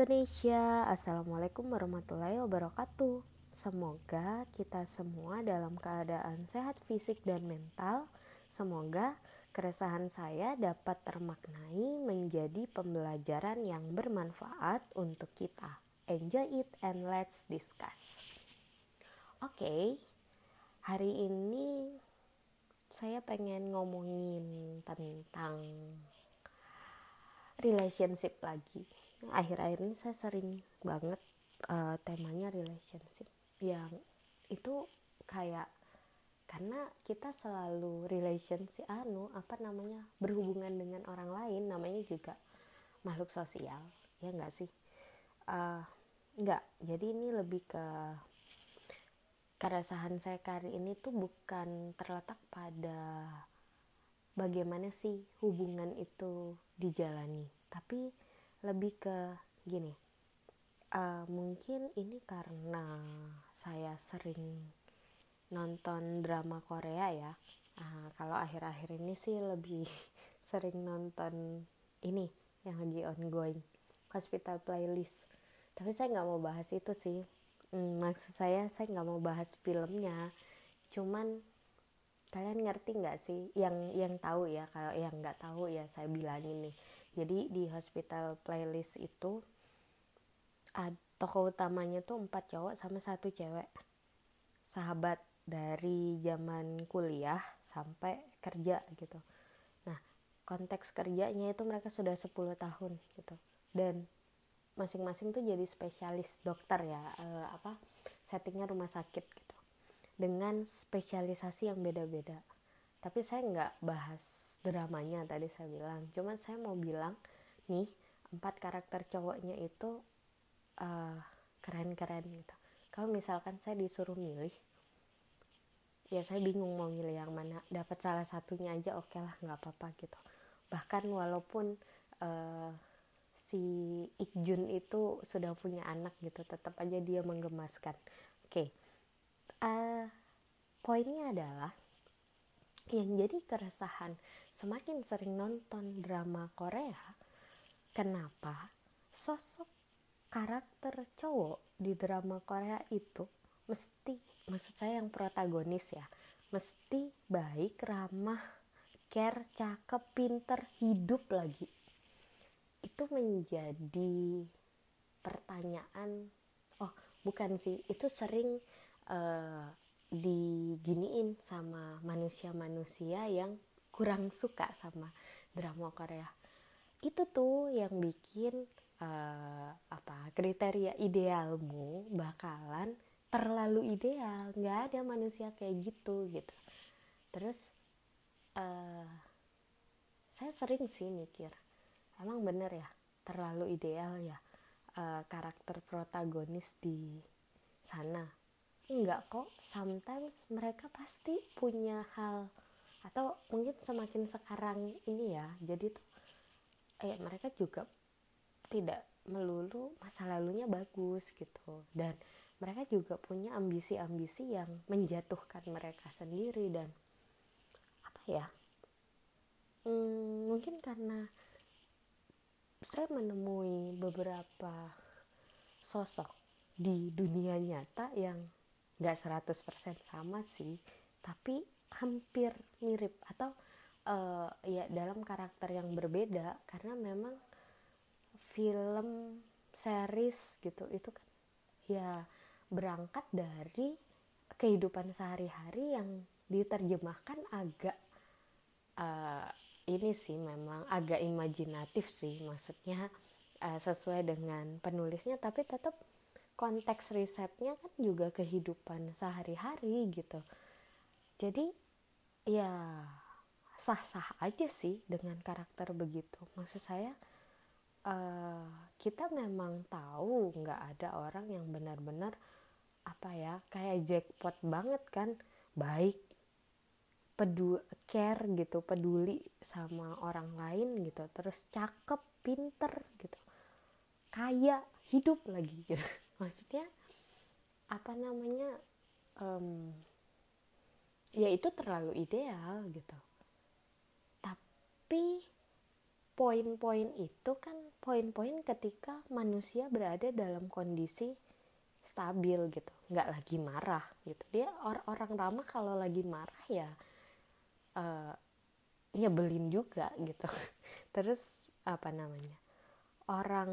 Indonesia, Assalamualaikum warahmatullahi wabarakatuh. Semoga kita semua dalam keadaan sehat fisik dan mental. Semoga keresahan saya dapat termaknai menjadi pembelajaran yang bermanfaat untuk kita. Enjoy it and let's discuss. Oke, okay, hari ini saya pengen ngomongin tentang relationship lagi. Akhir-akhir ini saya sering banget uh, temanya relationship yang itu kayak karena kita selalu relationship anu apa namanya berhubungan dengan orang lain namanya juga makhluk sosial ya enggak sih? Uh, enggak jadi ini lebih ke keresahan saya kali ini tuh bukan terletak pada bagaimana sih hubungan itu dijalani tapi lebih ke gini uh, mungkin ini karena saya sering nonton drama Korea ya. Uh, kalau akhir-akhir ini sih lebih sering nonton ini yang lagi ongoing hospital playlist. Tapi saya nggak mau bahas itu sih. Hmm, maksud saya saya nggak mau bahas filmnya. Cuman kalian ngerti nggak sih? Yang yang tahu ya kalau yang nggak tahu ya saya bilangin nih jadi di hospital playlist itu tokoh utamanya tuh empat cowok sama satu cewek. Sahabat dari zaman kuliah sampai kerja gitu. Nah konteks kerjanya itu mereka sudah 10 tahun gitu. Dan masing-masing tuh jadi spesialis dokter ya e, apa settingnya rumah sakit gitu. Dengan spesialisasi yang beda-beda. Tapi saya nggak bahas dramanya tadi saya bilang. Cuman saya mau bilang nih empat karakter cowoknya itu eh, keren-keren gitu. Kalau misalkan saya disuruh milih ya saya bingung mau milih yang mana. Dapat salah satunya aja oke okay lah nggak apa-apa gitu. Bahkan walaupun uh, si Ikjun itu sudah punya anak gitu tetap aja dia menggemaskan. Oke. Okay. uh, eh, poinnya adalah yang jadi keresahan semakin sering nonton drama Korea kenapa sosok karakter cowok di drama Korea itu mesti maksud saya yang protagonis ya mesti baik ramah care cakep pinter hidup lagi. Itu menjadi pertanyaan oh bukan sih itu sering uh, diginiin sama manusia-manusia yang kurang suka sama drama Korea. Itu tuh yang bikin uh, apa kriteria idealmu bakalan terlalu ideal. Nggak ada manusia kayak gitu gitu. Terus uh, saya sering sih mikir emang bener ya? Terlalu ideal ya uh, karakter protagonis di sana? Enggak kok. Sometimes mereka pasti punya hal atau mungkin semakin sekarang ini ya jadi tuh eh mereka juga tidak melulu masa lalunya bagus gitu. Dan mereka juga punya ambisi-ambisi yang menjatuhkan mereka sendiri dan apa ya? Hmm, mungkin karena saya menemui beberapa sosok di dunia nyata yang gak 100% sama sih tapi hampir mirip atau uh, ya dalam karakter yang berbeda karena memang film series gitu itu kan ya berangkat dari kehidupan sehari-hari yang diterjemahkan agak uh, ini sih memang agak imajinatif sih maksudnya uh, sesuai dengan penulisnya tapi tetap konteks risetnya kan juga kehidupan sehari-hari gitu jadi ya sah-sah aja sih dengan karakter begitu. Maksud saya uh, kita memang tahu nggak ada orang yang benar-benar apa ya kayak jackpot banget kan. Baik peduli care gitu peduli sama orang lain gitu terus cakep pinter gitu kaya hidup lagi gitu. Maksudnya apa namanya um, ya itu terlalu ideal gitu. Tapi poin-poin itu kan poin-poin ketika manusia berada dalam kondisi stabil gitu nggak lagi marah gitu. Dia or orang ramah kalau lagi marah ya uh, nyebelin juga gitu. Terus apa namanya orang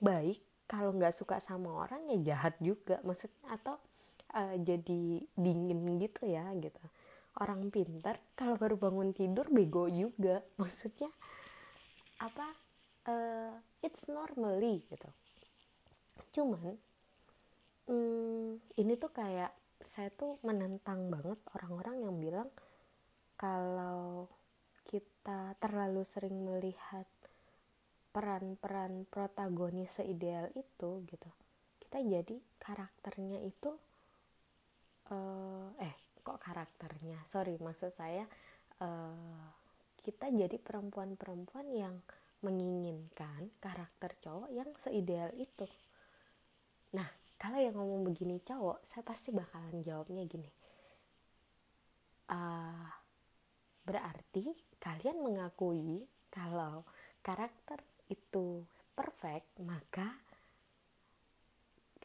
baik kalau nggak suka sama orang ya jahat juga. Maksudnya atau uh, jadi dingin gitu ya gitu. Orang pintar kalau baru bangun tidur bego juga. Maksudnya apa uh, it's normally gitu. Cuman hmm, ini tuh kayak saya tuh menentang banget orang-orang yang bilang kalau kita terlalu sering melihat peran-peran protagonis seideal itu gitu kita jadi karakternya itu uh, eh kok karakternya? Sorry maksud saya uh, kita jadi perempuan-perempuan yang menginginkan karakter cowok yang seideal itu. Nah kalau yang ngomong begini cowok saya pasti bakalan jawabnya gini. Uh, berarti kalian mengakui kalau karakter itu perfect maka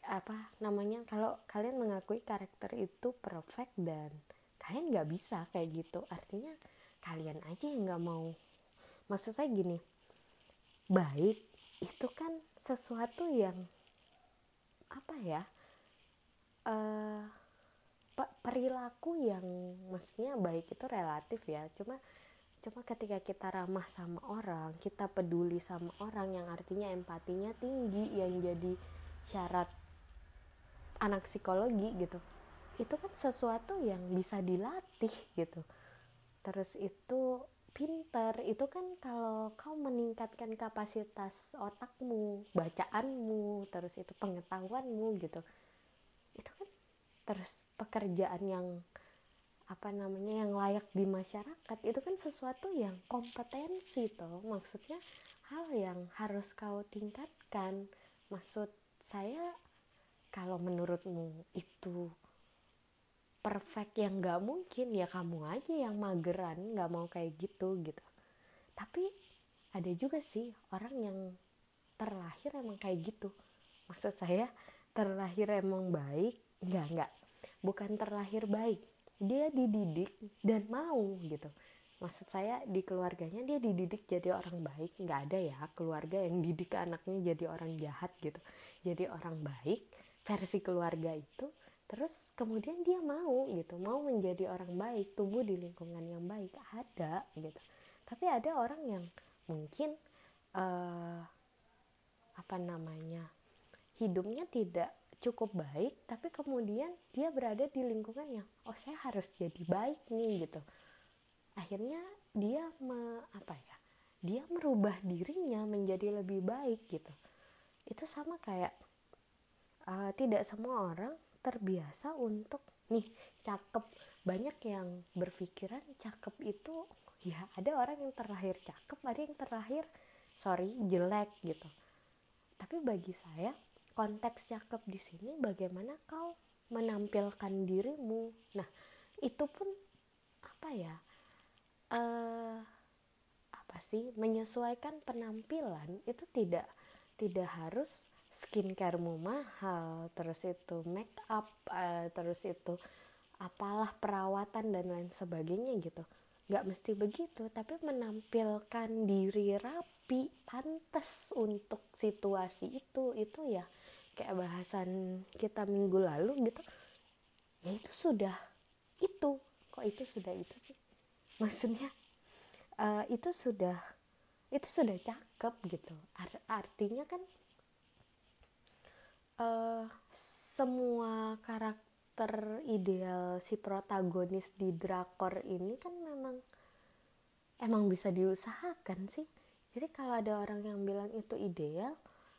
apa namanya kalau kalian mengakui karakter itu perfect dan kalian nggak bisa kayak gitu. Artinya kalian aja yang nggak mau. Maksud saya gini baik itu kan sesuatu yang apa ya uh, perilaku yang maksudnya baik itu relatif ya. Cuma cuma ketika kita ramah sama orang kita peduli sama orang yang artinya empatinya tinggi yang jadi syarat anak psikologi gitu itu kan sesuatu yang bisa dilatih gitu. Terus itu pinter itu kan kalau kau meningkatkan kapasitas otakmu bacaanmu terus itu pengetahuanmu gitu. Itu kan terus pekerjaan yang apa namanya yang layak di masyarakat. Itu kan sesuatu yang kompetensi toh. Maksudnya hal yang harus kau tingkatkan. Maksud saya kalau menurutmu itu perfect yang nggak mungkin ya kamu aja yang mageran nggak mau kayak gitu gitu. Tapi ada juga sih orang yang terlahir emang kayak gitu. Maksud saya terlahir emang baik? Nggak nggak. Bukan terlahir baik. Dia dididik dan mau gitu. Maksud saya di keluarganya dia dididik jadi orang baik. Nggak ada ya keluarga yang didik anaknya jadi orang jahat gitu. Jadi orang baik versi keluarga itu terus kemudian dia mau gitu mau menjadi orang baik tumbuh di lingkungan yang baik ada gitu. Tapi ada orang yang mungkin uh, apa namanya hidupnya tidak cukup baik tapi kemudian dia berada di lingkungan yang oh saya harus jadi baik nih gitu. Akhirnya dia me, apa ya dia merubah dirinya menjadi lebih baik gitu. Itu sama kayak uh, tidak semua orang terbiasa untuk nih cakep. Banyak yang berpikiran cakep itu ya ada orang yang terlahir cakep ada yang terlahir sorry jelek gitu. Tapi bagi saya konteks cakep di sini bagaimana kau menampilkan dirimu? Nah itu pun apa ya uh, apa sih menyesuaikan penampilan itu tidak tidak harus skincaremu mahal terus itu make up uh, terus itu apalah perawatan dan lain sebagainya gitu. Nggak mesti begitu tapi menampilkan diri rapi pantas untuk situasi itu itu ya kayak bahasan kita minggu lalu gitu. Ya itu sudah itu kok itu sudah itu sih? Maksudnya uh, itu sudah itu sudah cakep gitu. Artinya kan uh, semua karakter ideal si protagonis di drakor ini kan memang emang bisa diusahakan sih. Jadi kalau ada orang yang bilang itu ideal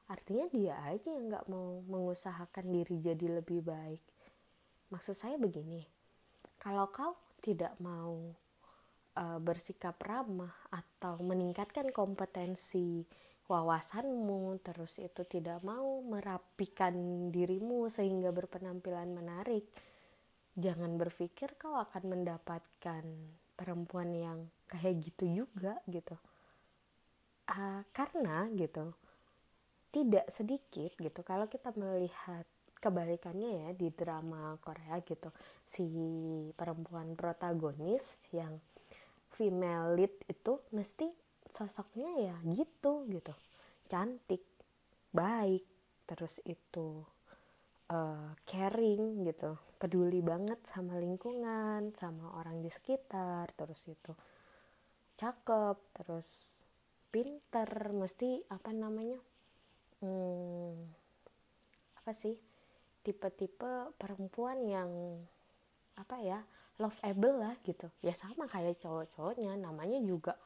artinya dia aja yang nggak mau mengusahakan diri jadi lebih baik. Maksud saya begini kalau kau tidak mau uh, bersikap ramah atau meningkatkan kompetensi wawasanmu terus itu tidak mau merapikan dirimu sehingga berpenampilan menarik. Jangan berpikir kau akan mendapatkan perempuan yang kayak gitu juga gitu. Uh, karena gitu tidak sedikit gitu. Kalau kita melihat kebalikannya ya di drama Korea gitu si perempuan protagonis yang female lead itu mesti sosoknya ya gitu gitu. Cantik baik terus itu uh, caring gitu. Peduli banget sama lingkungan sama orang di sekitar terus itu cakep terus pinter mesti apa namanya hmm, apa sih tipe-tipe perempuan yang apa ya loveable lah gitu. Ya sama kayak cowok-cowoknya namanya juga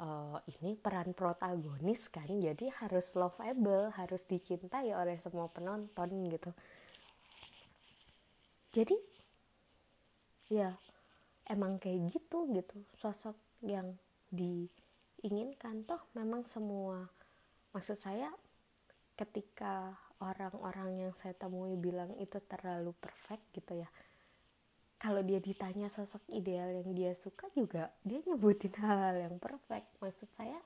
uh, ini peran protagonis kan jadi harus loveable harus dicintai oleh semua penonton gitu. Jadi ya emang kayak gitu gitu sosok yang diinginkan toh memang semua maksud saya ketika orang-orang yang saya temui bilang itu terlalu perfect gitu ya kalau dia ditanya sosok ideal yang dia suka juga dia nyebutin hal-hal yang perfect. Maksud saya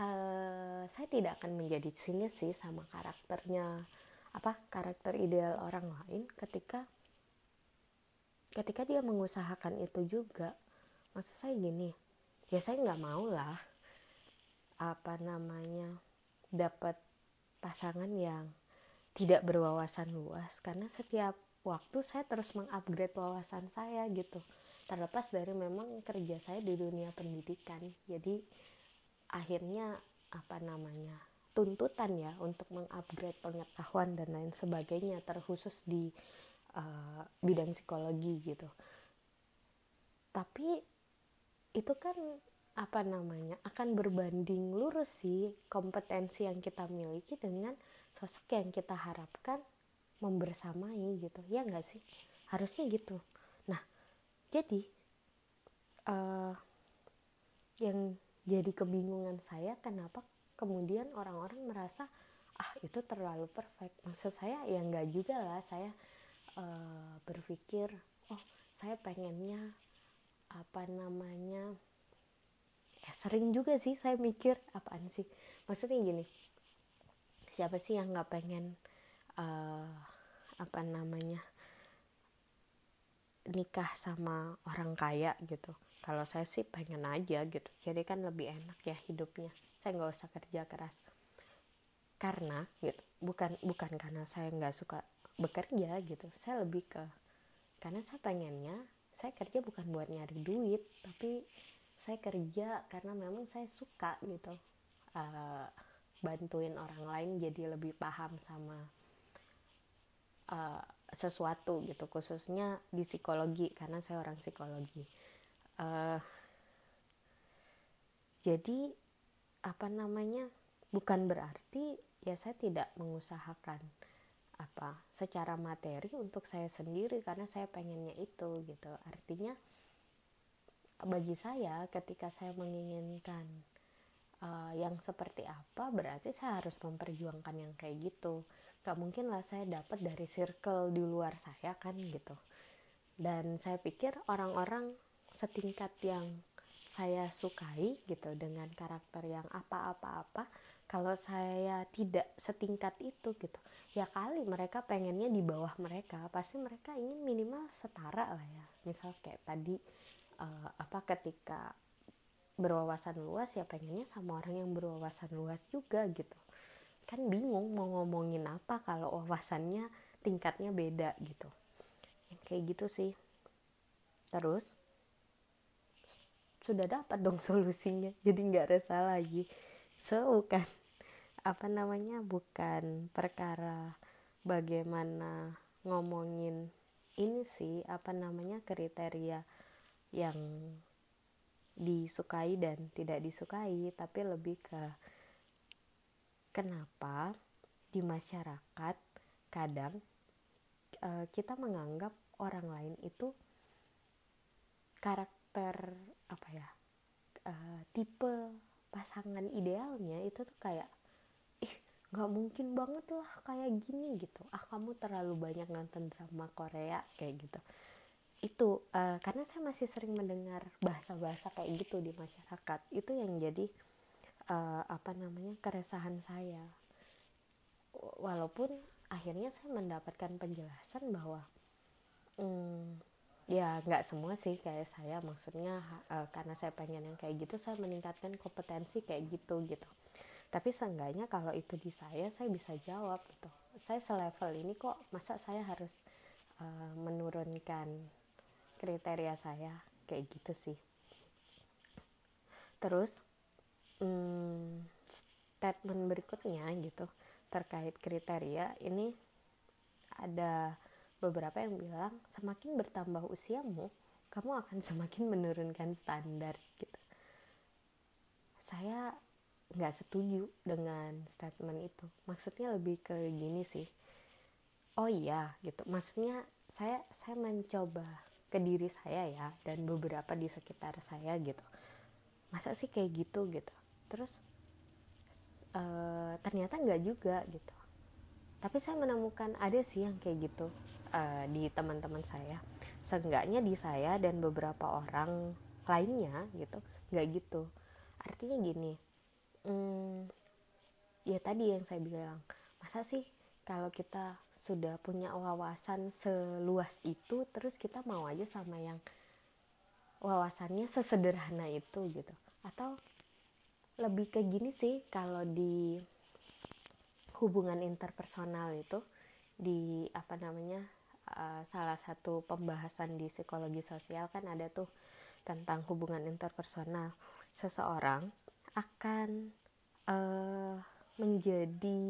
uh, saya tidak akan menjadi sini sih sama karakternya apa karakter ideal orang lain ketika ketika dia mengusahakan itu juga. Maksud saya gini ya saya nggak mau lah apa namanya dapat pasangan yang tidak berwawasan luas. Karena setiap waktu saya terus mengupgrade wawasan saya gitu. Terlepas dari memang kerja saya di dunia pendidikan. Jadi akhirnya apa namanya tuntutan ya untuk mengupgrade pengetahuan dan lain sebagainya terkhusus di uh, bidang psikologi gitu. Tapi itu kan apa namanya akan berbanding lurus sih kompetensi yang kita miliki dengan sosok yang kita harapkan membersamai gitu. Ya nggak sih? Harusnya gitu. Nah jadi uh, yang jadi kebingungan saya kenapa kemudian orang-orang merasa ah itu terlalu perfect. Maksud saya ya nggak juga lah. Saya uh, berpikir oh saya pengennya apa namanya ya sering juga sih saya mikir apaan sih? Maksudnya gini siapa sih yang nggak pengen uh, apa namanya nikah sama orang kaya gitu. Kalau saya sih pengen aja gitu. Jadi kan lebih enak ya hidupnya. Saya nggak usah kerja keras. Karena gitu bukan bukan karena saya nggak suka bekerja gitu. Saya lebih ke karena saya pengennya saya kerja bukan buat nyari duit tapi saya kerja karena memang saya suka gitu uh, bantuin orang lain jadi lebih paham sama uh, sesuatu gitu khususnya di psikologi karena saya orang psikologi. Uh, jadi apa namanya bukan berarti ya saya tidak mengusahakan apa secara materi untuk saya sendiri karena saya pengennya itu gitu. Artinya bagi saya ketika saya menginginkan uh, yang seperti apa berarti saya harus memperjuangkan yang kayak gitu gak mungkin lah saya dapat dari circle di luar saya kan gitu. Dan saya pikir orang-orang setingkat yang saya sukai gitu dengan karakter yang apa-apa-apa kalau saya tidak setingkat itu gitu ya kali mereka pengennya di bawah mereka. Pasti mereka ingin minimal setara lah ya. Misal kayak tadi uh, apa ketika berwawasan luas ya pengennya sama orang yang berwawasan luas juga gitu kan bingung mau ngomongin apa kalau wawasannya tingkatnya beda gitu. Yang kayak gitu sih. Terus sudah dapat dong solusinya jadi nggak resah lagi. So bukan apa namanya bukan perkara bagaimana ngomongin ini sih apa namanya kriteria yang disukai dan tidak disukai tapi lebih ke kenapa di masyarakat kadang uh, kita menganggap orang lain itu karakter apa ya uh, tipe pasangan idealnya itu tuh kayak ih nggak mungkin banget lah kayak gini gitu. Ah kamu terlalu banyak nonton drama Korea kayak gitu. Itu uh, karena saya masih sering mendengar bahasa-bahasa kayak gitu di masyarakat. Itu yang jadi uh, apa namanya keresahan saya. Walaupun akhirnya saya mendapatkan penjelasan bahwa hmm, ya nggak semua sih kayak saya. Maksudnya uh, karena saya pengen yang kayak gitu saya meningkatkan kompetensi kayak gitu gitu. Tapi seenggaknya kalau itu di saya saya bisa jawab gitu. Saya selevel ini kok masa saya harus uh, menurunkan kriteria saya? Kayak gitu sih. Terus hmm, statement berikutnya gitu terkait kriteria ini ada beberapa yang bilang semakin bertambah usiamu kamu akan semakin menurunkan standar gitu. Saya nggak setuju dengan statement itu. Maksudnya lebih ke gini sih. Oh iya gitu. Maksudnya saya saya mencoba ke diri saya ya dan beberapa di sekitar saya gitu. Masa sih kayak gitu? gitu terus uh, ternyata nggak juga gitu. Tapi saya menemukan ada sih yang kayak gitu uh, di teman-teman saya. Seenggaknya di saya dan beberapa orang lainnya gitu nggak gitu. Artinya gini hmm, ya tadi yang saya bilang masa sih kalau kita sudah punya wawasan seluas itu terus kita mau aja sama yang wawasannya sesederhana itu gitu? Atau lebih ke gini sih kalau di hubungan interpersonal itu di apa namanya uh, salah satu pembahasan di psikologi sosial kan ada tuh tentang hubungan interpersonal. Seseorang akan uh, menjadi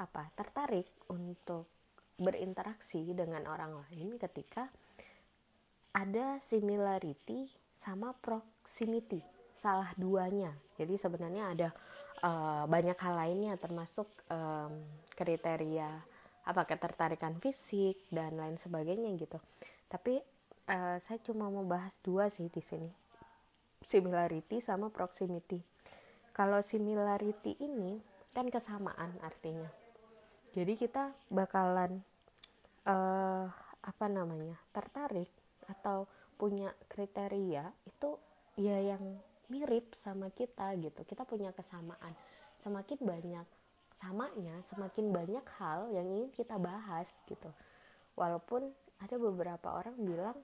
apa tertarik untuk berinteraksi dengan orang lain ketika ada similarity sama proximity salah duanya. Jadi sebenarnya ada uh, banyak hal lainnya termasuk um, kriteria apa ketertarikan fisik dan lain sebagainya gitu. Tapi uh, saya cuma mau bahas dua sih di sini. Similarity sama proximity. Kalau similarity ini kan kesamaan artinya. Jadi kita bakalan uh, apa namanya tertarik atau punya kriteria itu ya yang mirip sama kita gitu. Kita punya kesamaan. Semakin banyak samanya semakin banyak hal yang ingin kita bahas gitu. Walaupun ada beberapa orang bilang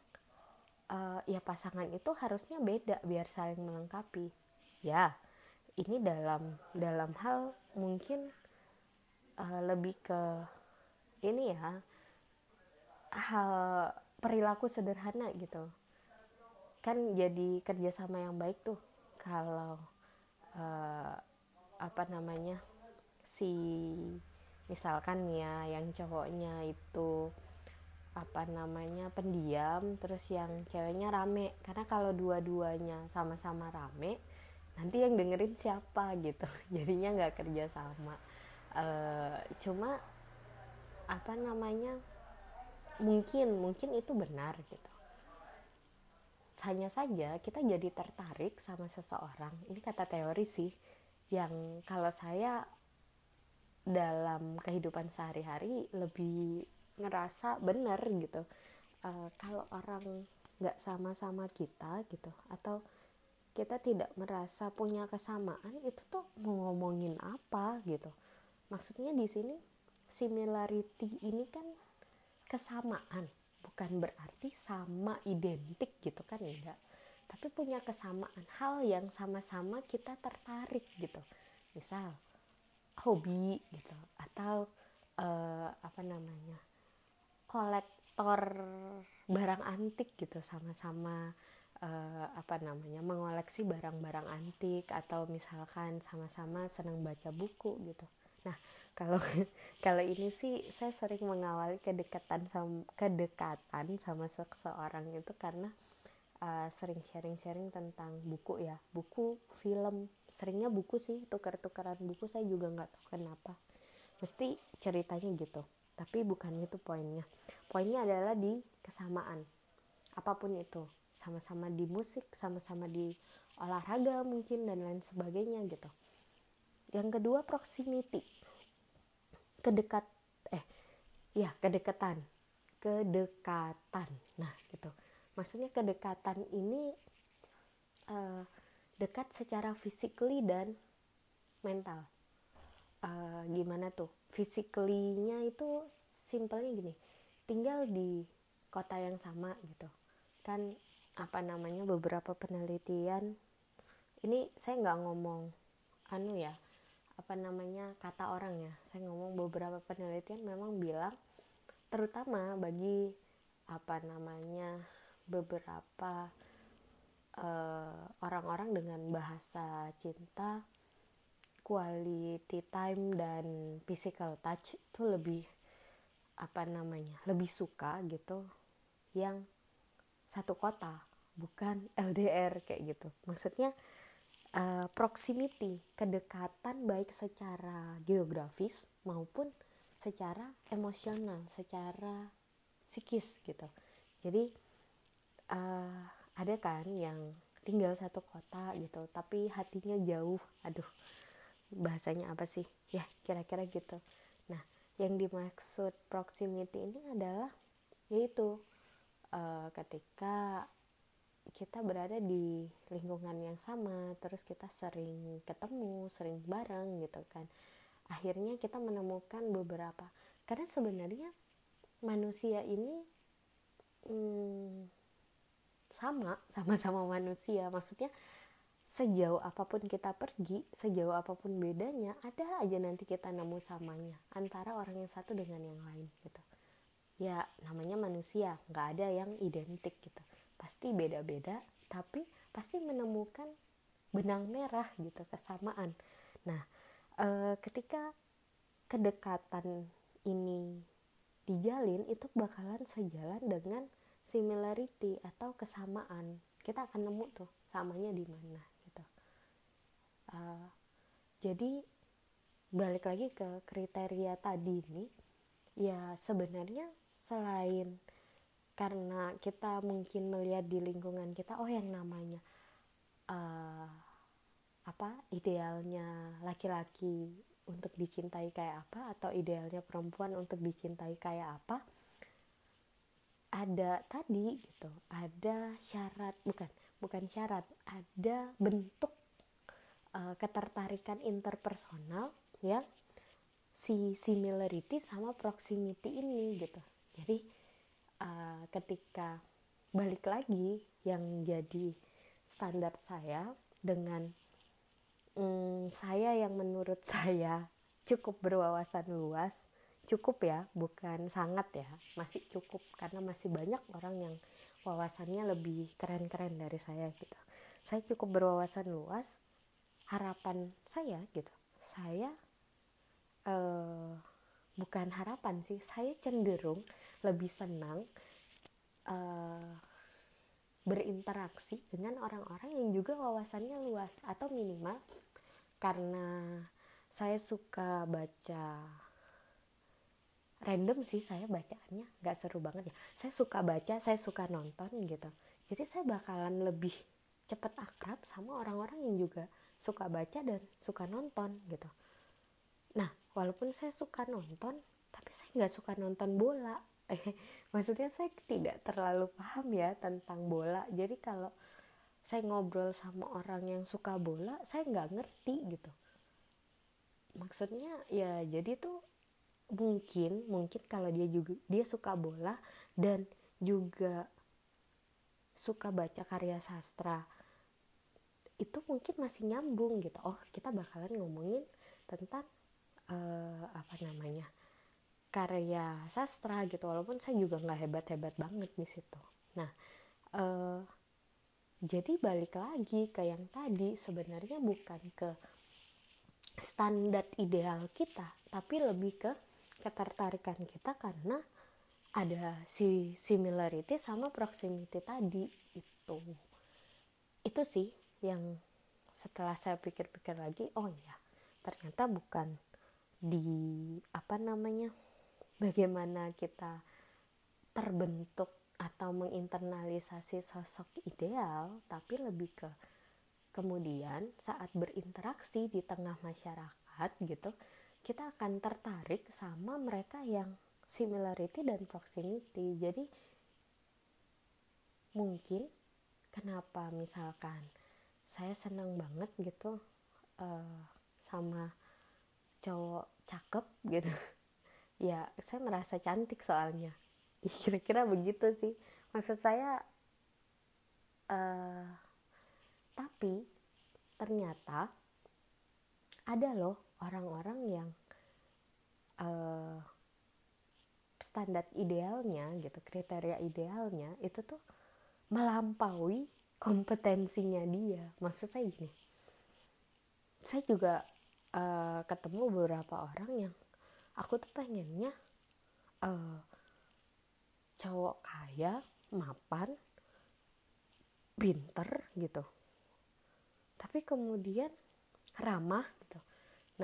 e, ya pasangan itu harusnya beda biar saling melengkapi. Ya ini dalam dalam hal mungkin uh, lebih ke ini ya hal perilaku sederhana gitu. Kan jadi kerjasama yang baik tuh kalau uh, apa namanya si misalkan ya yang cowoknya itu apa namanya pendiam terus yang ceweknya rame. Karena kalau dua-duanya sama-sama rame nanti yang dengerin siapa gitu. Jadinya nggak kerja sama. Uh, cuma apa namanya mungkin mungkin itu benar gitu hanya saja kita jadi tertarik sama seseorang ini kata teori sih yang kalau saya dalam kehidupan sehari-hari lebih ngerasa benar gitu. Uh, kalau orang nggak sama-sama kita gitu atau kita tidak merasa punya kesamaan itu tuh mau ngomongin apa gitu. Maksudnya di sini similarity ini kan kesamaan bukan berarti sama identik gitu kan enggak. Tapi punya kesamaan hal yang sama-sama kita tertarik gitu. Misal hobi gitu atau uh, apa namanya kolektor barang antik gitu sama-sama uh, apa namanya mengoleksi barang-barang antik atau misalkan sama-sama senang baca buku gitu. Nah kalau kalau ini sih saya sering mengawali kedekatan sama kedekatan sama seseorang itu karena uh, sering sharing-sharing tentang buku ya. Buku film seringnya buku sih tukar-tukaran buku saya juga nggak tahu kenapa. Mesti ceritanya gitu tapi bukan itu poinnya. Poinnya adalah di kesamaan. Apa pun itu sama-sama di musik sama-sama di olahraga mungkin dan lain sebagainya gitu. Yang kedua proximity kedekat eh ya kedekatan. Kedekatan. Nah gitu. Maksudnya kedekatan ini uh, dekat secara physically dan mental. Uh, gimana tuh? Physically-nya itu simpelnya gini. Tinggal di kota yang sama gitu. Kan apa namanya beberapa penelitian ini saya nggak ngomong anu ya apa namanya kata orang ya. Saya ngomong beberapa penelitian memang bilang terutama bagi apa namanya beberapa uh, orang-orang dengan bahasa cinta quality time dan physical touch itu lebih apa namanya lebih suka gitu yang satu kota bukan LDR kayak gitu. Maksudnya uh, proximity kedekatan baik secara geografis maupun secara emosional secara psikis gitu. Jadi uh, ada kan yang tinggal satu kota gitu tapi hatinya jauh. Aduh bahasanya apa sih? Ya kira-kira gitu. Nah yang dimaksud proximity ini adalah yaitu uh, ketika kita berada di lingkungan yang sama terus kita sering ketemu sering bareng gitu kan. Akhirnya kita menemukan beberapa. Karena sebenarnya manusia ini hmm, sama sama-sama manusia. Maksudnya sejauh apa pun kita pergi sejauh apa pun bedanya ada aja nanti kita nemu samanya antara orang yang satu dengan yang lain gitu. Ya namanya manusia. Nggak ada yang identik gitu pasti beda-beda tapi pasti menemukan benang merah gitu kesamaan. Nah e, ketika kedekatan ini dijalin itu bakalan sejalan dengan similarity atau kesamaan. Kita akan nemu tuh samanya di mana gitu. Uh, jadi balik lagi ke kriteria tadi ini ya sebenarnya selain karena kita mungkin melihat di lingkungan kita oh yang namanya uh, apa idealnya laki-laki untuk dicintai kayak apa atau idealnya perempuan untuk dicintai kayak apa ada tadi gitu ada syarat bukan bukan syarat ada bentuk uh, ketertarikan interpersonal ya si similarity sama proximity ini gitu. Jadi uh, ketika balik lagi yang jadi standar saya dengan um, saya yang menurut saya cukup berwawasan luas cukup ya bukan sangat ya masih cukup karena masih banyak orang yang wawasannya lebih keren-keren dari saya gitu. Saya cukup berwawasan luas harapan saya gitu. Saya uh, bukan harapan sih saya cenderung lebih senang uh, berinteraksi dengan orang-orang yang juga wawasannya luas atau minimal. Karena saya suka baca random sih saya bacaannya nggak seru banget ya. Saya suka baca saya suka nonton gitu. Jadi saya bakalan lebih cepet akrab sama orang-orang yang juga suka baca dan suka nonton gitu. Nah walaupun saya suka nonton tapi saya nggak suka nonton bola maksudnya saya tidak terlalu paham ya tentang bola. Jadi kalau saya ngobrol sama orang yang suka bola saya nggak ngerti gitu. Maksudnya ya jadi tuh mungkin mungkin kalau dia juga dia suka bola dan juga suka baca karya sastra itu mungkin masih nyambung gitu. Oh kita bakalan ngomongin tentang uh, apa namanya karya sastra gitu walaupun saya juga nggak hebat hebat banget di situ. Nah uh, jadi balik lagi ke yang tadi sebenarnya bukan ke standar ideal kita tapi lebih ke ketertarikan kita karena ada si similarity sama proximity tadi itu. Itu sih yang setelah saya pikir-pikir lagi oh ya ternyata bukan di apa namanya bagaimana kita terbentuk atau menginternalisasi sosok ideal tapi lebih ke kemudian saat berinteraksi di tengah masyarakat gitu kita akan tertarik sama mereka yang similarity dan proximity. Jadi mungkin kenapa misalkan saya senang banget gitu uh, sama cowok cakep gitu ya saya merasa cantik soalnya. Kira-kira begitu sih. Maksud saya uh, tapi ternyata ada loh orang-orang yang uh, standar idealnya gitu kriteria idealnya itu tuh melampaui kompetensinya dia. Maksud saya gini saya juga uh, ketemu beberapa orang yang aku tuh pengennya uh, cowok kaya mapan pinter gitu. Tapi kemudian ramah gitu.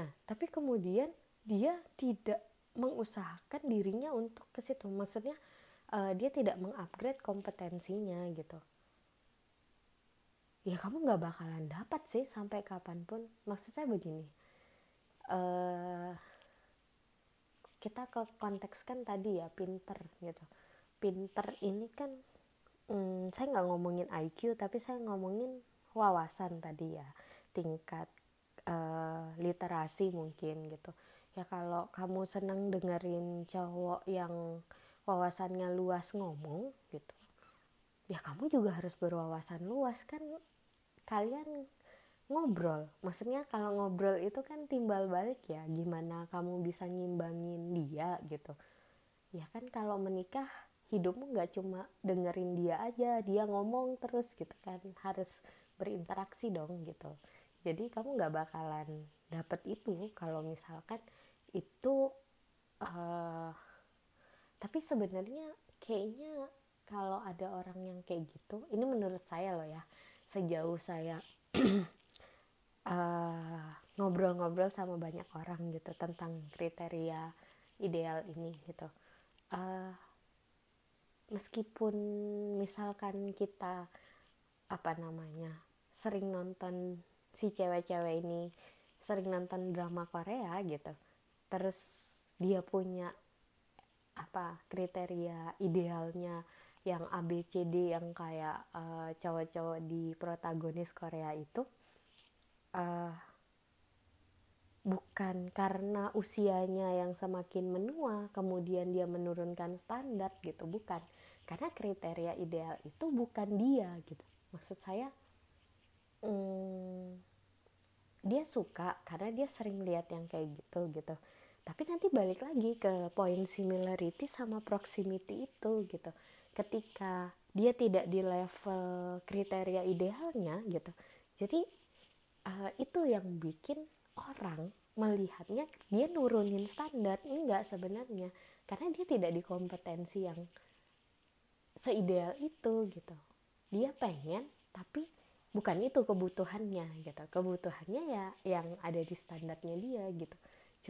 Nah tapi kemudian dia tidak mengusahakan dirinya untuk ke situ. Maksudnya uh, dia tidak mengupgrade kompetensinya gitu. Ya kamu nggak bakalan dapat sih sampai kapan pun. Maksud saya begini uh, kita ke konteks kan tadi ya pinter gitu. Pinter ini kan hmm, saya nggak ngomongin IQ tapi saya ngomongin wawasan tadi ya. Tingkat uh, literasi mungkin gitu. Ya kalau kamu senang dengerin cowok yang wawasannya luas ngomong gitu ya kamu juga harus berwawasan luas kan. Kalian ngobrol. Maksudnya kalau ngobrol itu kan timbal balik ya gimana kamu bisa nyimbangin dia gitu. Ya kan kalau menikah hidupmu nggak cuma dengerin dia aja dia ngomong terus gitu kan. Harus berinteraksi dong gitu. Jadi kamu nggak bakalan dapet itu kalau misalkan itu uh, tapi sebenarnya kayaknya kalau ada orang yang kayak gitu ini menurut saya loh ya sejauh saya Eh, ngobrol-ngobrol uh, sama banyak orang gitu tentang kriteria ideal ini gitu. Uh, meskipun misalkan kita apa namanya sering nonton si cewek-cewek ini sering nonton drama Korea gitu terus dia punya apa kriteria idealnya yang ABCD yang kayak uh, cowok-cowok di protagonis Korea itu uh, bukan karena usianya yang semakin menua kemudian dia menurunkan standar gitu bukan. Karena kriteria ideal itu bukan dia gitu. Maksud saya hmm, dia suka karena dia sering lihat yang kayak gitu gitu. Tapi nanti balik lagi ke poin similarity sama proximity itu gitu. Ketika dia tidak di level kriteria idealnya gitu. Jadi uh, itu yang bikin orang melihatnya dia nurunin standar. Enggak sebenarnya. Karena dia tidak di kompetensi yang seideal itu gitu. Dia pengen tapi bukan itu kebutuhannya gitu. Kebutuhannya ya yang ada di standarnya dia gitu.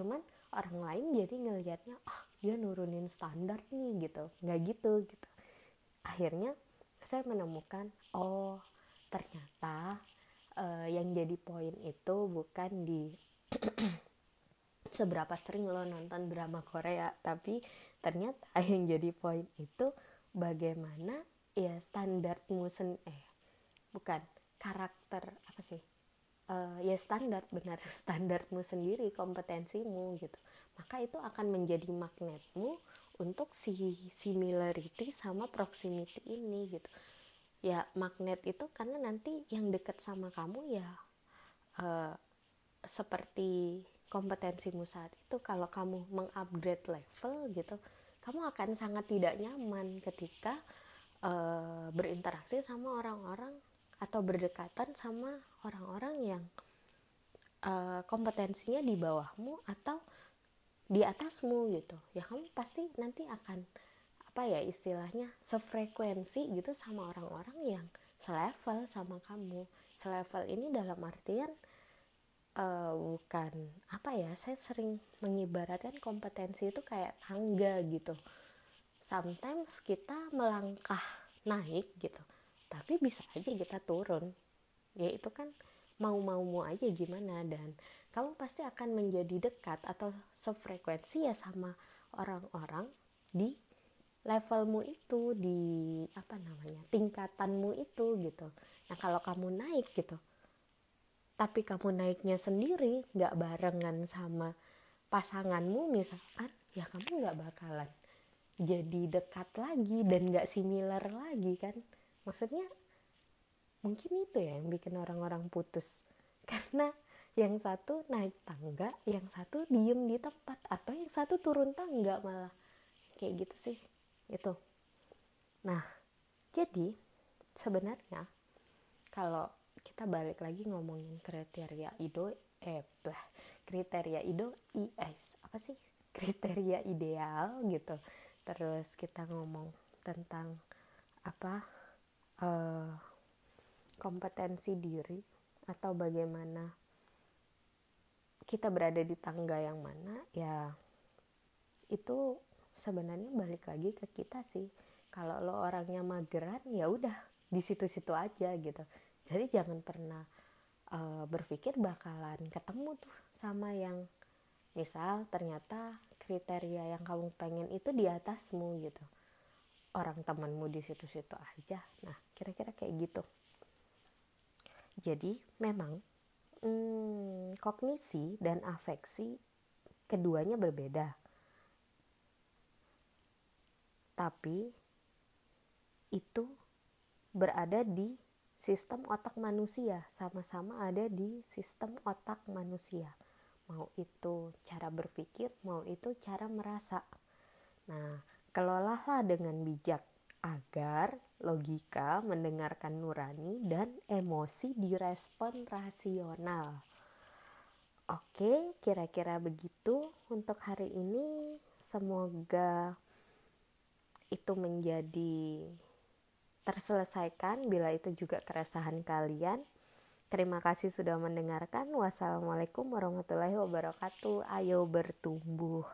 Cuman orang lain jadi ngelihatnya ah oh, dia nurunin standar nih gitu. Nggak gitu gitu. Akhirnya saya menemukan oh ternyata uh, yang jadi poin itu bukan di seberapa sering lo nonton drama Korea tapi ternyata yang jadi poin itu bagaimana ya standarmu sen eh bukan karakter apa sih uh, ya standar benar standarmu sendiri kompetensimu gitu. Maka itu akan menjadi magnetmu untuk si similarity sama proximity ini gitu ya magnet itu karena nanti yang deket sama kamu ya uh, seperti kompetensimu saat itu. Kalau kamu mengupgrade level gitu kamu akan sangat tidak nyaman ketika uh, berinteraksi sama orang-orang atau berdekatan sama orang-orang yang uh, kompetensinya di bawahmu atau di atasmu gitu. Ya kamu pasti nanti akan apa ya istilahnya sefrekuensi gitu sama orang-orang yang selevel sama kamu. Selevel ini dalam artian uh, bukan apa ya saya sering mengibaratkan kompetensi itu kayak tangga gitu. Sometimes kita melangkah naik gitu tapi bisa aja kita turun. Ya itu kan mau-maumu aja gimana dan kamu pasti akan menjadi dekat atau sefrekuensi ya sama orang-orang di levelmu itu di apa namanya tingkatanmu itu gitu. Nah kalau kamu naik gitu tapi kamu naiknya sendiri nggak barengan sama pasanganmu misalkan ya kamu nggak bakalan jadi dekat lagi dan nggak similar lagi kan? Maksudnya mungkin itu ya yang bikin orang-orang putus. Karena yang satu naik tangga yang satu diem di tempat atau yang satu turun tangga malah. Kayak gitu sih itu nah jadi sebenarnya kalau kita balik lagi ngomongin kriteria ido eh kriteria ido is apa sih? Kriteria ideal gitu. Terus kita ngomong tentang apa uh, kompetensi diri atau bagaimana kita berada di tangga yang mana ya itu sebenarnya balik lagi ke kita sih. Kalau lo orangnya mageran ya udah di situ-situ aja gitu. Jadi jangan pernah uh, berpikir bakalan ketemu tuh sama yang misal ternyata kriteria yang kamu pengen itu di atasmu gitu. Orang temanmu di situ-situ aja. Nah kira-kira kayak gitu. Jadi memang hmm, kognisi dan afeksi keduanya berbeda. Tapi itu berada di sistem otak manusia, sama-sama ada di sistem otak manusia. Mau itu cara berpikir, mau itu cara merasa. Nah, kelolalah dengan bijak agar logika mendengarkan nurani dan emosi direspon rasional. Oke, kira-kira begitu untuk hari ini. Semoga itu menjadi terselesaikan bila itu juga keresahan kalian. Terima kasih sudah mendengarkan. Wassalamualaikum warahmatullahi wabarakatuh. Ayo bertumbuh.